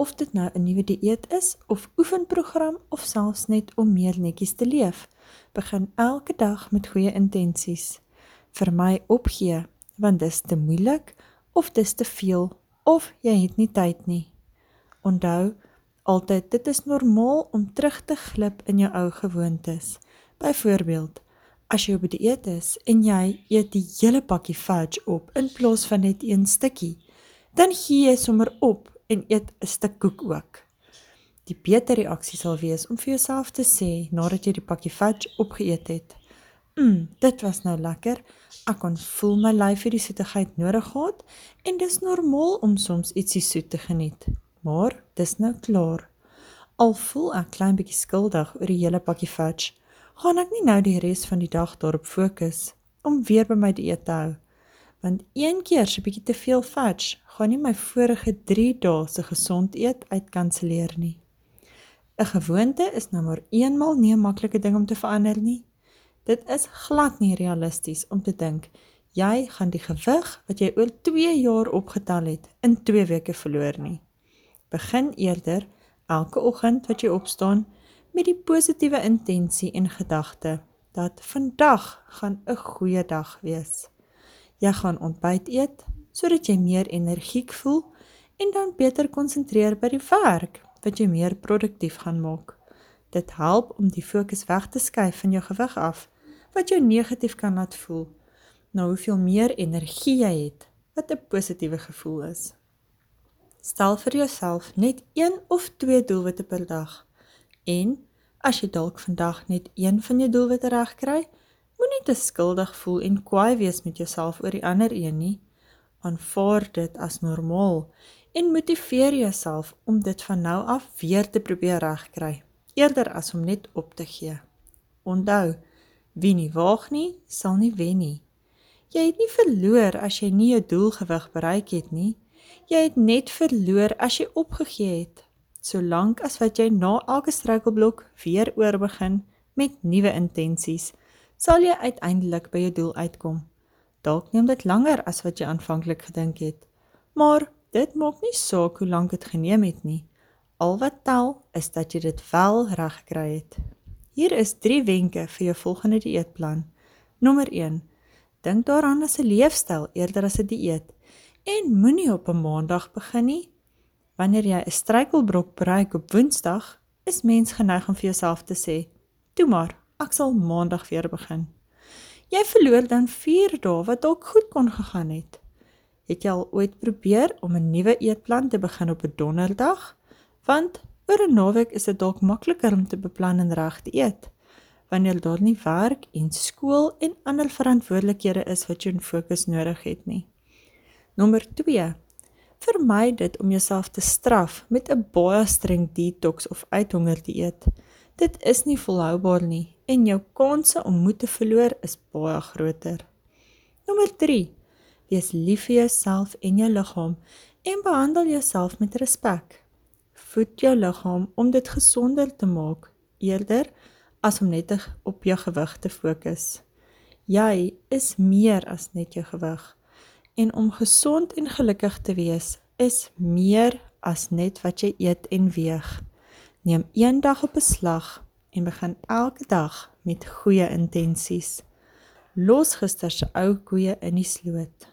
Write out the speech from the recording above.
of dit nou 'n nuwe dieet is of oefenprogram of selfs net om meer netjies te leef. Begin elke dag met goeie intensies. Vir my opgee, want dis te moeilik of dis te veel of jy het nie tyd nie. Onthou altyd dit is normaal om terug te glip in jou ou gewoontes. Byvoorbeeld, as jy op dieet is en jy eet die hele pakkie fudge op in plaas van net een stukkie, dan gee jy sommer op en eet 'n stuk koek ook. Die beter reaksie sal wees om vir jouself te sê nadat jy die pakkie fudge opgeëet het: "Mmm, dit was nou lekker. Ek kon voel my lyf het die soetigheid nodig gehad en dis normaal om soms ietsie soet te geniet. Maar dis nou klaar. Al voel ek klein bietjie skuldig oor die hele pakkie fudge, gaan ek nie nou die res van die dag daarop fokus om weer by my dieet te hou." Want een keer so 'n bietjie te veel fudge gaan nie my vorige 3 dae se gesond eet uitkanselleer nie. 'n Gewoonte is nou maar eenmal nie 'n maklike ding om te verander nie. Dit is glad nie realisties om te dink jy gaan die gewig wat jy oor 2 jaar opgetel het in 2 weke verloor nie. Begin eerder elke oggend wat jy opstaan met die positiewe intensie en gedagte dat vandag gaan 'n goeie dag wees. Jy gaan ontbyt eet sodat jy meer energiek voel en dan beter konsentreer by die werk wat jy meer produktief gaan maak. Dit help om die fokus weg te skuif van jou gewig af wat jou negatief kan laat voel. Nou hoeveel meer energie jy het, wat 'n positiewe gevoel is. Stel vir jouself net 1 of 2 doelwitte per dag. En as jy dalk vandag net een van jou doelwitte regkry, Moenie te skuldig voel en kwaai wees met jouself oor die ander een nie. Aanvaar dit as normaal en motiveer jouself om dit van nou af weer te probeer regkry, eerder as om net op te gee. Onthou, wie nie waag nie, sal nie wen nie. Jy het nie verloor as jy nie jou doelgewig bereik het nie. Jy het net verloor as jy opgegee het. Solank as wat jy na elke struikelblok weer oorbegin met nuwe intensies sal jy uiteindelik by jou doel uitkom. Dalk neem dit langer as wat jy aanvanklik gedink het, maar dit maak nie saak hoe lank dit geneem het nie. Al wat tel is dat jy dit wel reg gekry het. Hier is 3 wenke vir jou volgende dieetplan. Nommer 1: Dink daaraan as 'n leefstyl eerder as 'n dieet en moenie op 'n maandag begin nie. Wanneer jy 'n struikelblok bereik op Woensdag, is mens geneig om vir jouself te sê: "Toe maar, ek sal maandag weer begin. Jy verloor dan 4 dae wat dalk goed kon gegaan het. Het jy al ooit probeer om 'n nuwe eetplan te begin op 'n donderdag? Want oor 'n naweek is dit dalk makliker om te beplan en reg te eet wanneer daar nie werk en skool en ander verantwoordelikhede is wat jou fokus nodig het nie. Nommer 2. Vermy dit om jouself te straf met 'n baie streng detox of uithonger dieet. Dit is nie volhoubaar nie en jou kanse om moed te verloor is baie groter. Nommer 3. Wees lief vir jouself en jou liggaam en behandel jouself met respek. Voed jou liggaam om dit gesonder te maak eerder as om net op jou gewig te fokus. Jy is meer as net jou gewig en om gesond en gelukkig te wees is meer as net wat jy eet en weeg. Neem een dag op 'n slag en begin elke dag met goeie intensies. Los gister se ou koeie in die sloot.